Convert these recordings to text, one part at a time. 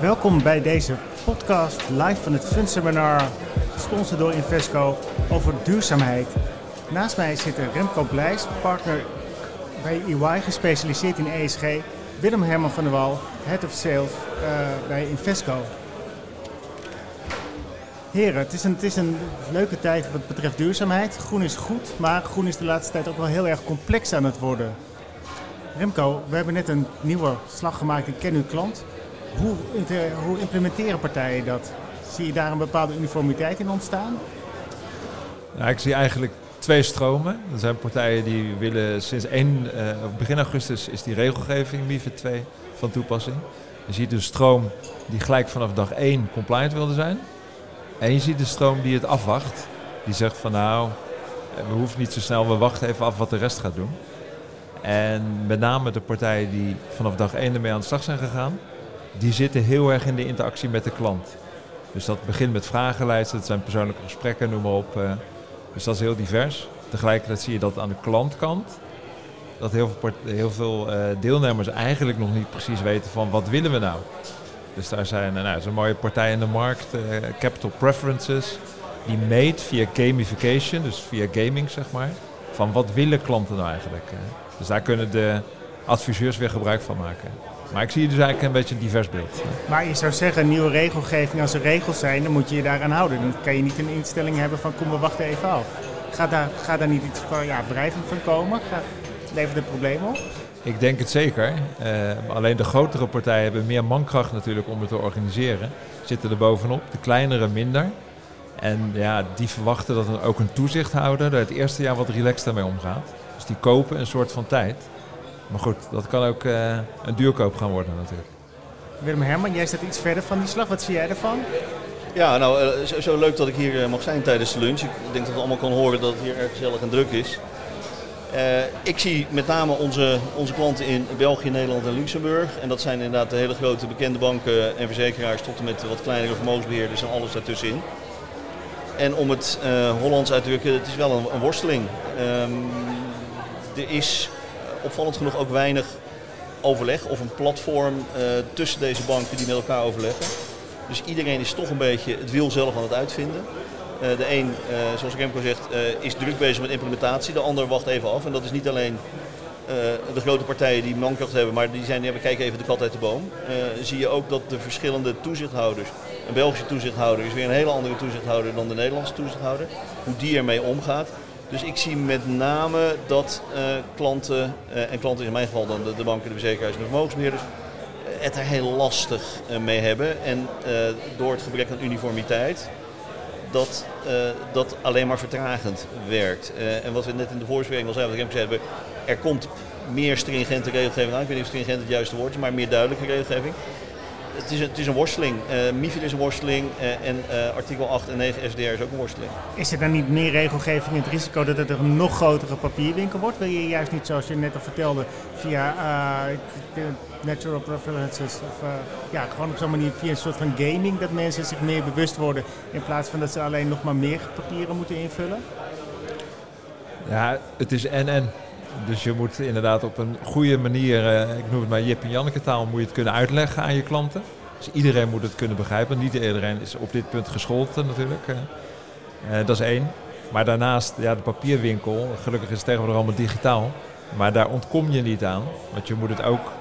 Welkom bij deze podcast live van het Fundseminar, gesponsord door Invesco, over duurzaamheid. Naast mij zit Remco Blijs, partner bij EY, gespecialiseerd in ESG. Willem Herman van der Wal, Head of Sales uh, bij Invesco. Heren, het is, een, het is een leuke tijd wat betreft duurzaamheid. Groen is goed, maar groen is de laatste tijd ook wel heel erg complex aan het worden. Remco, we hebben net een nieuwe slag gemaakt in Ken uw klant. Hoe, hoe implementeren partijen dat? Zie je daar een bepaalde uniformiteit in ontstaan? Nou, ik zie eigenlijk twee stromen. Er zijn partijen die willen sinds 1, uh, begin augustus is die regelgeving MIFID 2 van toepassing. Je ziet een stroom die gelijk vanaf dag 1 compliant wilde zijn. En je ziet de stroom die het afwacht. Die zegt van nou, we hoeven niet zo snel, we wachten even af wat de rest gaat doen. En met name de partijen die vanaf dag 1 ermee aan de slag zijn gegaan, die zitten heel erg in de interactie met de klant. Dus dat begint met vragenlijsten, dat zijn persoonlijke gesprekken, noem maar op. Eh. Dus dat is heel divers. Tegelijkertijd zie je dat aan de klantkant, dat heel veel, heel veel eh, deelnemers eigenlijk nog niet precies weten van wat willen we nou. Dus daar zijn nou, zo'n mooie partij in de markt, Capital Preferences, die meet via gamification, dus via gaming zeg maar, van wat willen klanten nou eigenlijk. Dus daar kunnen de adviseurs weer gebruik van maken. Maar ik zie dus eigenlijk een beetje een divers beeld. Maar je zou zeggen, nieuwe regelgeving, als er regels zijn, dan moet je je daaraan houden. Dan kan je niet een instelling hebben van kom, we wachten even af. Gaat daar, gaat daar niet iets van ja, van komen? Gaat, levert het problemen op? Ik denk het zeker. Uh, alleen de grotere partijen hebben meer mankracht natuurlijk om het te organiseren. Zitten er bovenop, de kleinere minder. En ja, die verwachten dat er ook een toezichthouder er het eerste jaar wat relaxed daarmee omgaat. Dus die kopen een soort van tijd. Maar goed, dat kan ook uh, een duurkoop gaan worden natuurlijk. Willem Herman, jij staat iets verder van die slag. Wat zie jij ervan? Ja, nou, uh, zo, leuk dat ik hier mag zijn tijdens de lunch. Ik denk dat we allemaal kan horen dat het hier erg gezellig en druk is. Uh, ik zie met name onze, onze klanten in België, Nederland en Luxemburg. En dat zijn inderdaad de hele grote bekende banken en verzekeraars tot en met wat kleinere vermogensbeheerders en alles daartussenin. En om het uh, Hollands uit te drukken, het is wel een, een worsteling. Um, er is opvallend genoeg ook weinig overleg of een platform uh, tussen deze banken die met elkaar overleggen. Dus iedereen is toch een beetje het wiel zelf aan het uitvinden. Uh, de een, uh, zoals Remco zegt, is druk bezig met implementatie. De ander wacht even af. En dat is niet alleen de grote partijen die mankracht hebben, maar die zijn, ja, we kijken even de kat uit de boom. zie je ook dat de verschillende toezichthouders, een Belgische toezichthouder is weer een hele andere toezichthouder dan de Nederlandse toezichthouder, hoe die ermee omgaat. Dus ik zie met name dat uh, klanten, uh, en klanten in mijn geval dan de, banken, de verzekeraars en de vermogensbeheerders, uh, het er heel lastig mee hebben. En door het gebrek aan uniformiteit, dat dat alleen maar vertragend werkt. en wat we net in de voorspreking al zeiden, wat ik hebben, er komt meer stringente regelgeving aan. Ik weet niet of stringent het juiste woord is, maar meer duidelijke regelgeving het, is, het is een worsteling. Uh, MIFID is een worsteling uh, en uh, artikel 8 en 9 SDR is ook een worsteling. Is er dan niet meer regelgeving en het risico dat het een nog grotere papierwinkel wordt? Wil je juist niet, zoals je net al vertelde, via natural preferences of ja, gewoon op zo'n manier via een soort van gaming dat mensen zich meer bewust worden in plaats van dat ze alleen nog maar meer papieren moeten invullen? Ja, het is en-en. Dus je moet inderdaad op een goede manier, uh, ik noem het maar Jip en Janneke taal, moet je het kunnen uitleggen aan je klanten. Dus iedereen moet het kunnen begrijpen. Niet iedereen is op dit punt geschoold natuurlijk. Uh, dat is één. Maar daarnaast, ja, de papierwinkel, gelukkig is het tegenwoordig allemaal digitaal. Maar daar ontkom je niet aan. Want je moet het ook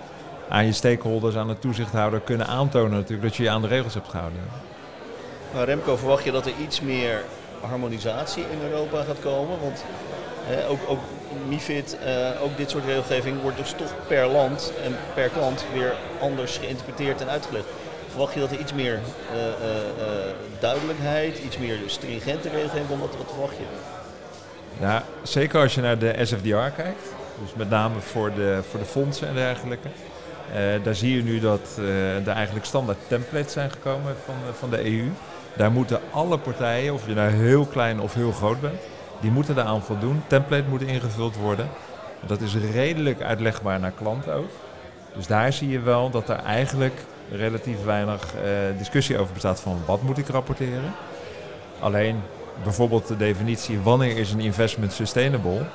aan je stakeholders, aan de toezichthouder kunnen aantonen natuurlijk dat je je aan de regels hebt gehouden. Maar Remco, verwacht je dat er iets meer harmonisatie in Europa gaat komen? Want ook, ook MIFID, uh, ook dit soort regelgeving wordt dus toch per land en per klant weer anders geïnterpreteerd en uitgelegd. Verwacht je dat er iets meer uh, uh, duidelijkheid, iets meer stringente regelgeving komt? Wat, wat verwacht je? Ja, zeker als je naar de SFDR kijkt, dus met name voor de, voor de fondsen en dergelijke. daar zie je nu dat er eigenlijk standaard templates zijn gekomen van, van de EU. Daar moeten alle partijen, of je nou heel klein of heel groot bent, die moeten daaraan voldoen. Template moet ingevuld worden. Dat is redelijk uitlegbaar naar klanten ook. Dus daar zie je wel dat er eigenlijk relatief weinig uh, discussie over bestaat van wat moet ik rapporteren. Alleen bijvoorbeeld de definitie wanneer is een investment sustainable.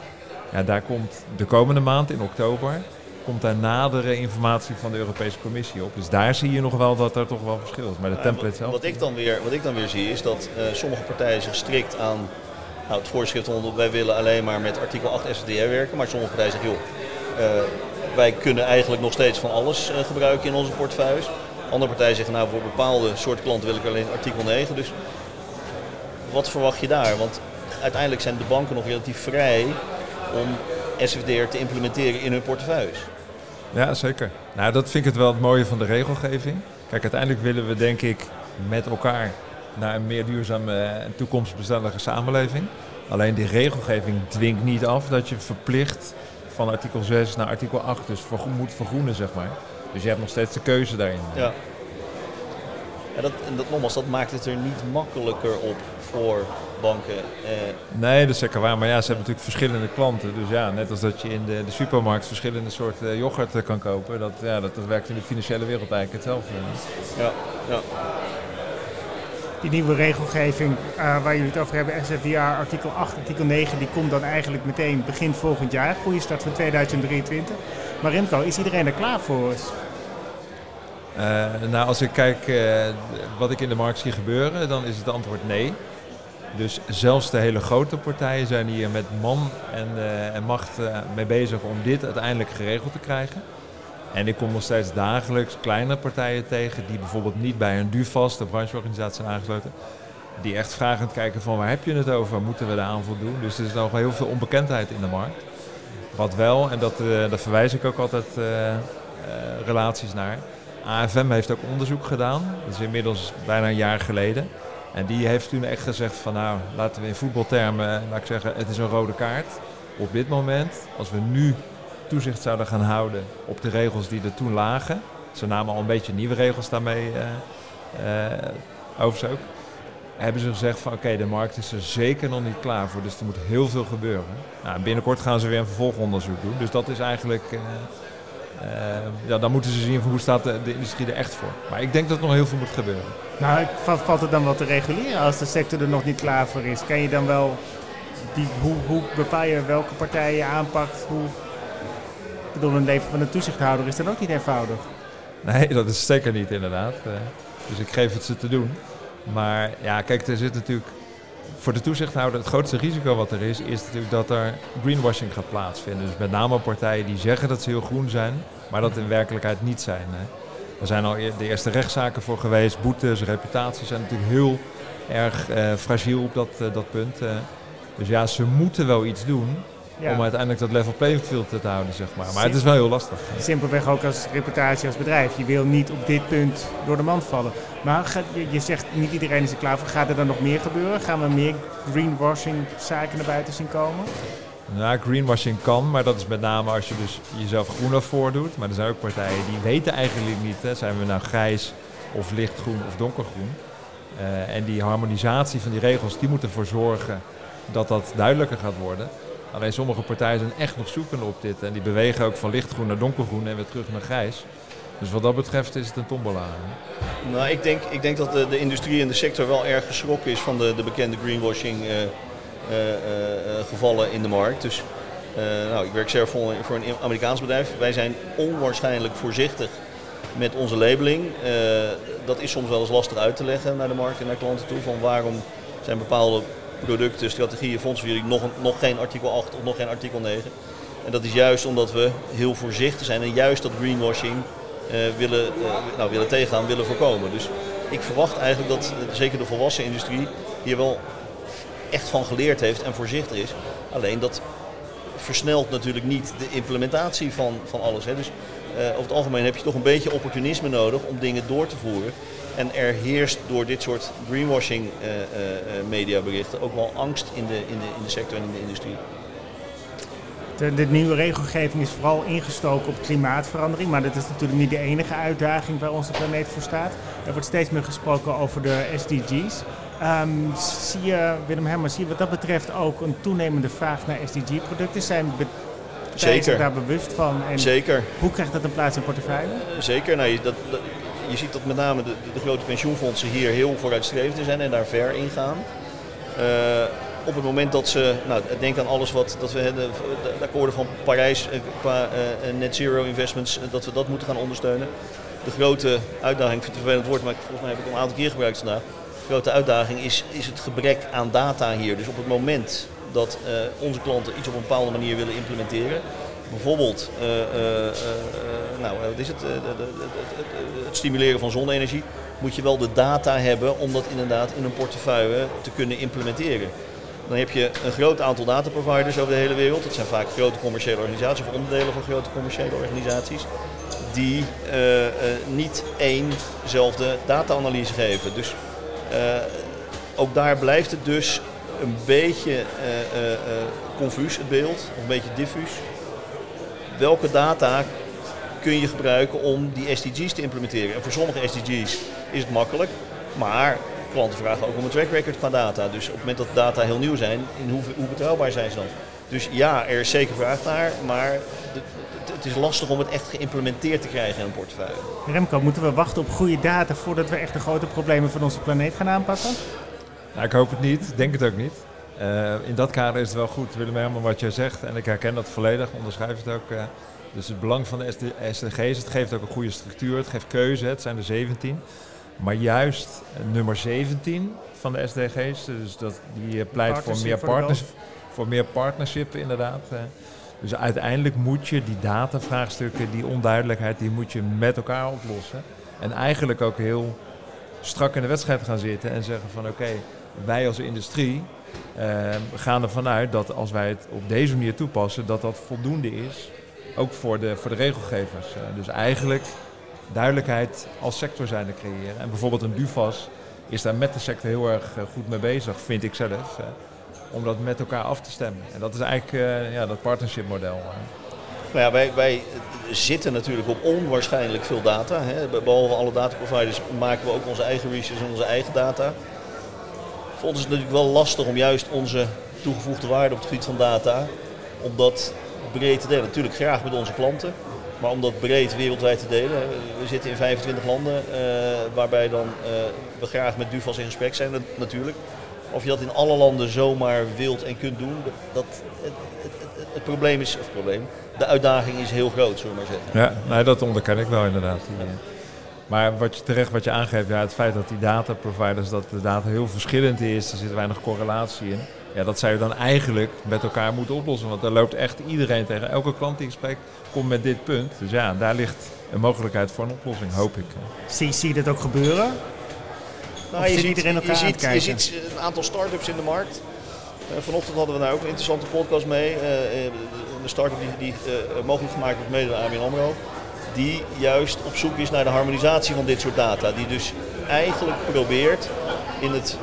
Ja, daar komt de komende maand in oktober komt daar nadere informatie van de Europese Commissie op. Dus daar zie je nog wel dat er toch wel verschil is. Maar de template zelf... wat, ik dan weer, wat ik dan weer zie is dat eh, sommige partijen zich strikt aan nou, het voorschrift onder wij willen alleen maar met artikel 8 SFDR werken. Maar sommige partijen zeggen joh, eh, wij kunnen eigenlijk nog steeds van alles eh, gebruiken in onze portefeuilles. Andere partijen zeggen nou voor bepaalde soort klanten wil ik alleen artikel 9. Dus wat verwacht je daar? Want uiteindelijk zijn de banken nog relatief vrij om SFDR te implementeren in hun portefeuilles. Ja, zeker. Nou, dat vind ik het wel het mooie van de regelgeving. Kijk, uiteindelijk willen we denk ik met elkaar naar een meer duurzame en toekomstbestendige samenleving. Alleen die regelgeving dwingt niet af dat je verplicht van artikel 6 naar artikel 8 dus moet vergroenen, zeg maar. Dus je hebt nog steeds de keuze daarin. Ja. Ja, dat, en dat, nogmaals, dat maakt het er niet makkelijker op voor banken. Eh, Nee, dat is zeker waar. Maar ja, ze hebben natuurlijk verschillende klanten. Dus ja, net als dat je in de, de supermarkt verschillende soorten yoghurt eh, kan kopen. Dat, ja, dat, dat werkt in de financiële wereld eigenlijk hetzelfde. ja, ja. Die nieuwe regelgeving eh, waar jullie het over hebben, SFDR artikel 8, artikel 9, die komt dan eigenlijk meteen begin volgend jaar. Goede start van 2023. Maar Remco, is iedereen er klaar voor? Eh, nou, als ik kijk eh, wat ik in de markt zie gebeuren, dan is het antwoord nee. Dus zelfs de hele grote partijen zijn hier met man en, en macht mee bezig om dit uiteindelijk geregeld te krijgen. En ik kom nog steeds dagelijks kleine partijen tegen die bijvoorbeeld niet bij een DUFAS, de brancheorganisatie, zijn aangesloten. Die echt vragend kijken van waar heb je het over, moeten we daar aan voldoen? Dus er is nog heel veel onbekendheid in de markt. Wat wel, en dat, eh daar verwijs ik ook altijd eh, eh, relaties naar. AFM heeft ook onderzoek gedaan, dat is inmiddels bijna een jaar geleden. En die heeft toen echt gezegd van nou, laten we in voetbaltermen, laat ik zeggen, het is een rode kaart. Op dit moment, als we nu toezicht zouden gaan houden op de regels die er toen lagen. Ze namen al een beetje nieuwe regels daarmee overigens ook. Hebben ze gezegd van oké, de markt is er zeker nog niet klaar voor, dus er moet heel veel gebeuren. Nou, binnenkort gaan ze weer een vervolgonderzoek doen. Dus dat is eigenlijk, eh, ja, dan moeten ze zien hoe staat de, industrie er echt voor. Maar ik denk dat er nog heel veel moet gebeuren. Nou, valt het dan wel te reguleren als de sector er nog niet klaar voor is? Kan je dan wel, die, hoe, hoe bepaal je welke partij je aanpakt? Hoe, ik een leven van een toezichthouder is dan ook niet eenvoudig. Nee, dat is zeker niet inderdaad. Eh, dus ik geef het ze te doen. Maar ja, kijk, er zit natuurlijk voor de toezichthouder het grootste risico wat er is, is natuurlijk dat er greenwashing gaat plaatsvinden. Dus met name partijen die zeggen dat ze heel groen zijn, maar dat in werkelijkheid niet zijn. Hè. Er zijn al eer- de eerste rechtszaken voor geweest, boetes, reputaties zijn natuurlijk heel erg eh, fragiel op dat, eh, dat punt. eh. dus ja, ze moeten wel iets doen Ja. om uiteindelijk dat level playing field te houden, zeg maar. Maar het is wel heel lastig. Simpelweg ook als reputatie als bedrijf. Je wil niet op dit punt door de mand vallen. Maar je, zegt niet iedereen is er klaar voor. Gaat er dan nog meer gebeuren? Gaan we meer greenwashing zaken naar buiten zien komen? Ja, greenwashing kan, maar dat is met name als je dus jezelf groener voordoet. Maar er zijn ook partijen die weten eigenlijk niet, hè, zijn we nou grijs of lichtgroen of donkergroen. Eh, en die harmonisatie van die regels, die moet ervoor zorgen dat dat duidelijker gaat worden. Alleen sommige partijen zijn echt nog zoekende op dit. En die bewegen ook van lichtgroen naar donkergroen en weer terug naar grijs. Dus wat dat betreft is het een tombola. Nou, ik denk, ik denk dat de, industrie en de sector wel erg geschrokken is van de, de bekende greenwashing eh, eh, eh, gevallen in de markt. Dus nou, ik werk zelf voor, voor een Amerikaans bedrijf. Wij zijn onwaarschijnlijk voorzichtig met onze labeling. Dat is soms wel eens lastig uit te leggen naar de markt en naar klanten toe. Van waarom zijn bepaalde producten, strategieën, jullie nog, nog geen artikel 8 of nog geen artikel 9. En dat is juist omdat we heel voorzichtig zijn en juist dat greenwashing eh, willen, eh, nou, willen tegengaan, willen voorkomen. Dus ik verwacht eigenlijk dat eh, zeker de volwassen industrie hier wel echt van geleerd heeft en voorzichtig is. Alleen dat versnelt natuurlijk niet de implementatie van, van alles. Hè. Dus over het algemeen heb je toch een beetje opportunisme nodig om dingen door te voeren. En er heerst door dit soort greenwashing eh, eh, eh, mediaberichten ook wel angst in de, in, de, in de sector en in de industrie. De, de nieuwe regelgeving is vooral ingestoken op klimaatverandering. Maar dat is natuurlijk niet de enige uitdaging waar onze planeet voor staat. Er wordt steeds meer gesproken over de SDG's. Ehm, zie je, Willem Hermans, zie je wat dat betreft ook een toenemende vraag naar SDG-producten? Zijn Zeker. daar bewust van? En Zeker. hoe krijgt dat een plaats in portefeuille? Zeker. Nou, dat- je ziet dat met name de, de grote pensioenfondsen hier heel vooruitstrevend zijn en daar ver in gaan. Eh, op het moment dat ze, nou, denk aan alles wat dat we de, de, de akkoorden van Parijs qua net zero investments, dat we dat moeten gaan ondersteunen. De grote uitdaging, ik vind het vervelend woord, maar volgens mij heb ik het een aantal keer gebruikt vandaag. De grote uitdaging is, is het gebrek aan data hier. Dus op het moment dat onze klanten iets op een bepaalde manier willen implementeren, bijvoorbeeld uh, uh, nou, wat is het, het stimuleren van zonne-energie, moet je wel de data hebben om dat inderdaad in een portefeuille te kunnen implementeren. Dan heb je een groot aantal dataproviders over de hele wereld. Dat zijn vaak grote commerciële organisaties of onderdelen van grote commerciële organisaties. Die uh, uh, niet éénzelfde data-analyse geven. Dus ook daar blijft het dus een beetje confuus, het beeld, of een beetje diffuus welke data kun je gebruiken om die SDG's te implementeren. En voor sommige SDG's is het makkelijk, maar klanten vragen ook om een track record qua data. Dus op het moment dat data heel nieuw zijn, in hoe, hoe betrouwbaar zijn ze dan? Dus ja, er is zeker vraag naar, maar het is lastig om het echt geïmplementeerd te krijgen in een portefeuille. Remco, moeten we wachten op goede data voordat we echt de grote problemen van onze planeet gaan aanpakken? Nou, ik hoop het niet, denk het ook niet. Uh, in dat kader is het wel goed, Willem helemaal wat jij zegt. En ik herken dat volledig, onderschrijf het ook. Uh, dus het belang van de SDG's, het geeft ook een goede structuur, het geeft keuze, het zijn er 17. Maar juist nummer 17 van de SDG's, dus dat, die pleit voor meer, partners, voor meer partnership inderdaad. Dus uiteindelijk moet je die datavraagstukken, die onduidelijkheid, die moet je met elkaar oplossen. En eigenlijk ook heel strak in de wedstrijd gaan zitten en zeggen van oké, okay, wij als industrie we gaan ervan uit dat als wij het op deze manier toepassen, dat dat voldoende is, ook voor de, voor de regelgevers. Uh, dus eigenlijk duidelijkheid als sector zijn te creëren. En bijvoorbeeld een DUFAS is daar met de sector heel erg uh, goed mee bezig, vind ik zelf, om dat met elkaar af te stemmen. En dat is eigenlijk ja, dat partnership model. Nou ja, wij, wij zitten natuurlijk op onwaarschijnlijk veel data. Hè. Behalve alle dataproviders maken we ook onze eigen research en onze eigen data. Voor ons is het natuurlijk wel lastig om juist onze toegevoegde waarde op het gebied van data, om dat breed te delen. Natuurlijk graag met onze klanten, maar om dat breed wereldwijd te delen. We zitten in 25 landen, uh, waarbij dan uh, we graag met DUFAS in gesprek zijn natuurlijk. Of je dat in alle landen zomaar wilt en kunt doen, dat, het, het, het, het probleem is, of het probleem, de uitdaging is heel groot, zullen we maar zeggen. Ja, nou, dat onderken ik wel inderdaad. Maar wat je terecht wat je aangeeft, ja, het feit dat die dataproviders, dat de data heel verschillend is, er zit weinig correlatie in. Ja, dat zou je dan eigenlijk met elkaar moeten oplossen. Want daar loopt echt iedereen tegen. Elke klant die ik spreek komt met dit punt. Dus ja, daar ligt een mogelijkheid voor een oplossing, hoop ik. Zie, zie je dat ook gebeuren? Nou, je, ziet, elkaar je, ziet, je ziet een aantal start-ups in de markt. Uh, vanochtend hadden we daar ook een interessante podcast mee. Uh, een start-up die, die uh, mogelijk gemaakt wordt mede door ABN AMRO die juist op zoek is naar de harmonisatie van dit soort data. Die dus eigenlijk probeert in het,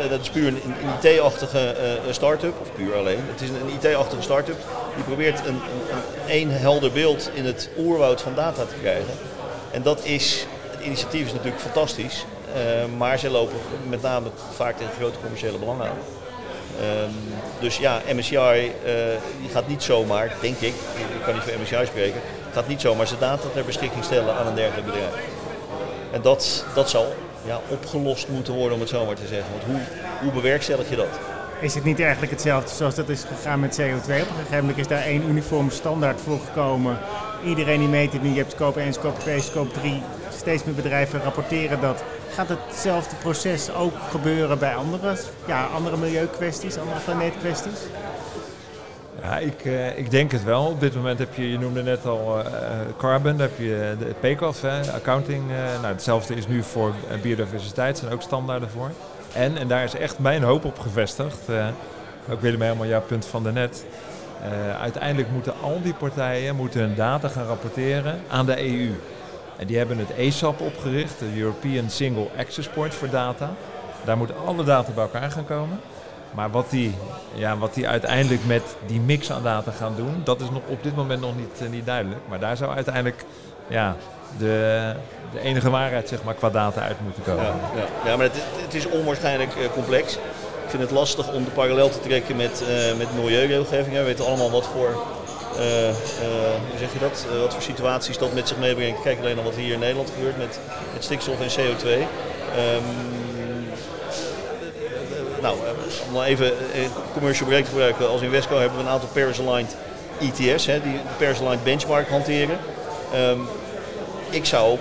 eh, dat is puur een, IT-achtige uh, start-up, of puur alleen, het is een, IT-achtige start-up, die probeert een, een, een helder beeld in het oerwoud van data te krijgen. En dat is, het initiatief is natuurlijk fantastisch, uh, maar ze lopen met name vaak tegen grote commerciële belangen aan. Um, dus ja, MSCI gaat niet zomaar, denk ik, ik kan niet voor MSCI spreken, gaat niet zomaar zijn data ter beschikking stellen aan een dergelijk bedrijf. En dat, dat zal ja, opgelost moeten worden, om het zo maar te zeggen. Want hoe, hoe bewerkstellig je dat? Is het niet eigenlijk hetzelfde zoals dat is gegaan met CO2? Op een gegeven moment is daar één uniform standaard voor gekomen. Iedereen die meet het nu, je hebt scope 1, scope 2, scope 3. Steeds meer bedrijven rapporteren dat. Gaat hetzelfde proces ook gebeuren bij andere, ja, andere milieukwesties, andere planeetkwesties? Ja, ik, uh, ik denk het wel. Op dit moment heb je, je noemde net al uh, carbon, heb je de hè, accounting. Uh, nou, hetzelfde is nu voor biodiversiteit, zijn ook standaarden voor. En, en daar is echt mijn hoop op gevestigd, ook Willem helemaal jouw punt van de net. uiteindelijk moeten al die partijen moeten hun data gaan rapporteren aan de EU. En die hebben het ESAP opgericht, de European Single Access Point for Data. Daar moeten alle data bij elkaar gaan komen. Maar wat die, ja, wat die uiteindelijk met die mix aan data gaan doen, dat is nog op dit moment nog niet, uh, niet duidelijk. Maar daar zou uiteindelijk ja, de, de enige waarheid zeg maar, qua data uit moeten komen. Ja, ja. maar het, het is onwaarschijnlijk uh, complex. Ik vind het lastig om de parallel te trekken met, uh, met milieuregelgeving. We weten allemaal wat voor, hoe zeg je dat? wat voor situaties dat met zich meebrengt. Kijk alleen naar wat hier in Nederland gebeurt met, met stikstof en CO2. Um, nou, om nog even een commercial break te gebruiken. Als Invesco hebben we een aantal Paris-aligned ETF's, hè, die de Paris-aligned benchmark hanteren. Ehm, ik zou,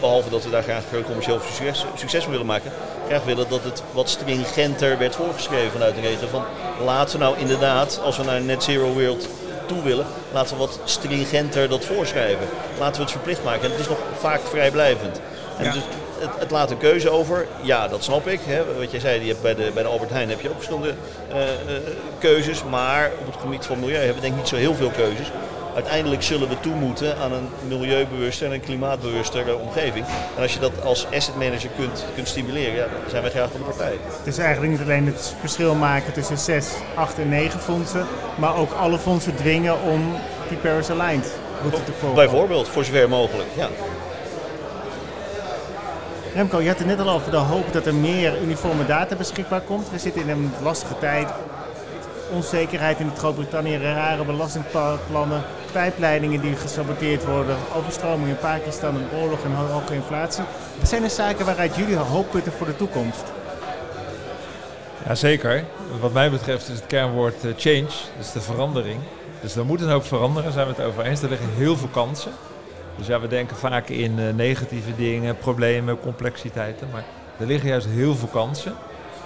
behalve dat we daar graag commercieel succes, succes willen maken, graag willen dat het wat stringenter werd voorgeschreven vanuit de regio. Van laten we nou inderdaad, als we naar een net zero wereld toe willen, laten we wat stringenter dat voorschrijven. Laten we het verplicht maken. En het is nog vaak vrijblijvend. En Ja. dus het, het laat een keuze over. Ja, dat snap ik. Hè. Wat jij zei, je hebt bij, de, bij de Albert Heijn heb je ook verschillende eh, eh, keuzes. Maar op het gebied van milieu hebben we denk ik niet zo heel veel keuzes. Uiteindelijk zullen we toe moeten aan een milieubewuste en een klimaatbewustere omgeving. En als je dat als asset manager kunt, kunt stimuleren, ja, dan zijn wij graag van de partij. Dus eigenlijk niet alleen het verschil maken tussen 6, 8 en 9 fondsen, maar ook alle fondsen dwingen om die Paris Aligned route te volgen. Bijvoorbeeld, voor zover mogelijk. Ja. Remco, je had het net al over de hoop dat er meer uniforme data beschikbaar komt. We zitten in een lastige tijd. Onzekerheid in Groot-Brittannië, rare belastingplannen, pijpleidingen die gesaboteerd worden, overstroming in Pakistan, een oorlog en ho- hoge inflatie. Wat zijn de zaken waaruit jullie hoop putten voor de toekomst? Jazeker. Wat mij betreft is het kernwoord eh, change, dus de verandering. Dus er moet een hoop veranderen, zijn we het over eens. Er liggen heel veel kansen. Dus ja, we denken vaak in eh, negatieve dingen, problemen, complexiteiten. Maar er liggen juist heel veel kansen.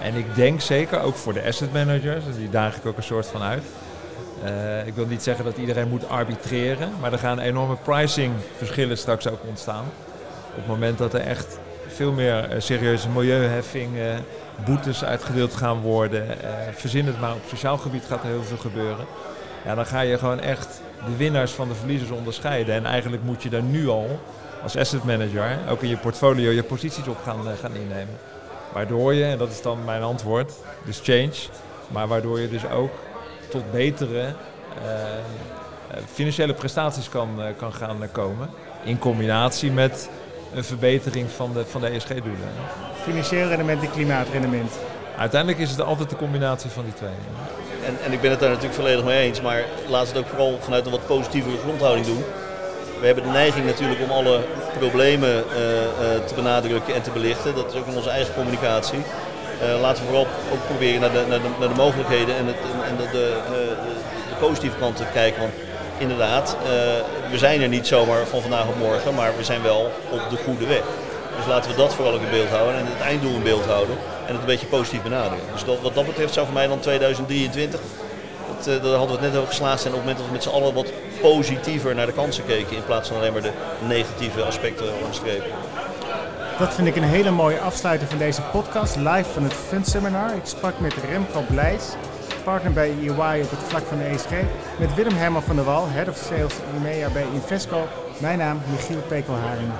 En ik denk zeker, ook voor de asset managers, die daag ik ook een soort van uit. Eh, ik wil niet zeggen dat iedereen moet arbitreren, maar er gaan enorme pricingverschillen straks ook ontstaan. Op het moment dat er echt veel meer eh, serieuze milieuheffingen, boetes uitgedeeld gaan worden. verzin het maar, op sociaal gebied gaat er heel veel gebeuren. Ja, dan ga je gewoon echt de winnaars van de verliezers onderscheiden. En eigenlijk moet je daar nu al als asset manager, ook in je portfolio, je posities op gaan, eh, gaan innemen. Waardoor je, en dat is dan mijn antwoord, dus change, maar waardoor je dus ook tot betere eh, eh, financiële prestaties kan, kan gaan komen. In combinatie met een verbetering van de, van de ESG-doelen. Financieel rendement en klimaatrendement. Uiteindelijk is het altijd de combinatie van die twee. En, en ik ben het daar natuurlijk volledig mee eens, maar laten we het ook vooral vanuit een wat positievere grondhouding doen. We hebben de neiging natuurlijk om alle problemen eh, eh, te benadrukken en te belichten. Dat is ook in onze eigen communicatie. Eh, laten we vooral ook proberen naar de, naar naar de mogelijkheden en, het, en, de, de, de, positieve kant te kijken. Want inderdaad, we zijn er niet zomaar van vandaag op morgen, maar we zijn wel op de goede weg. Dus laten we dat vooral ook in beeld houden en het einddoel in beeld houden. En het een beetje positief benaderen. Dus dat, wat dat betreft zou voor mij dan 2023, dat, eh, daar hadden we het net over geslaagd zijn op het moment dat we met z'n allen wat positiever naar de kansen keken. In plaats van alleen maar de negatieve aspecten onderstrepen. Dat vind ik een hele mooie afsluiting van deze podcast, live van het Fund Seminar. Ik sprak met Remco Blijs, partner bij EY op het vlak van de ESG. Met Willem Herman van der Wal, Head of Sales EMEA bij Invesco. Mijn naam Michiel Pekelharing.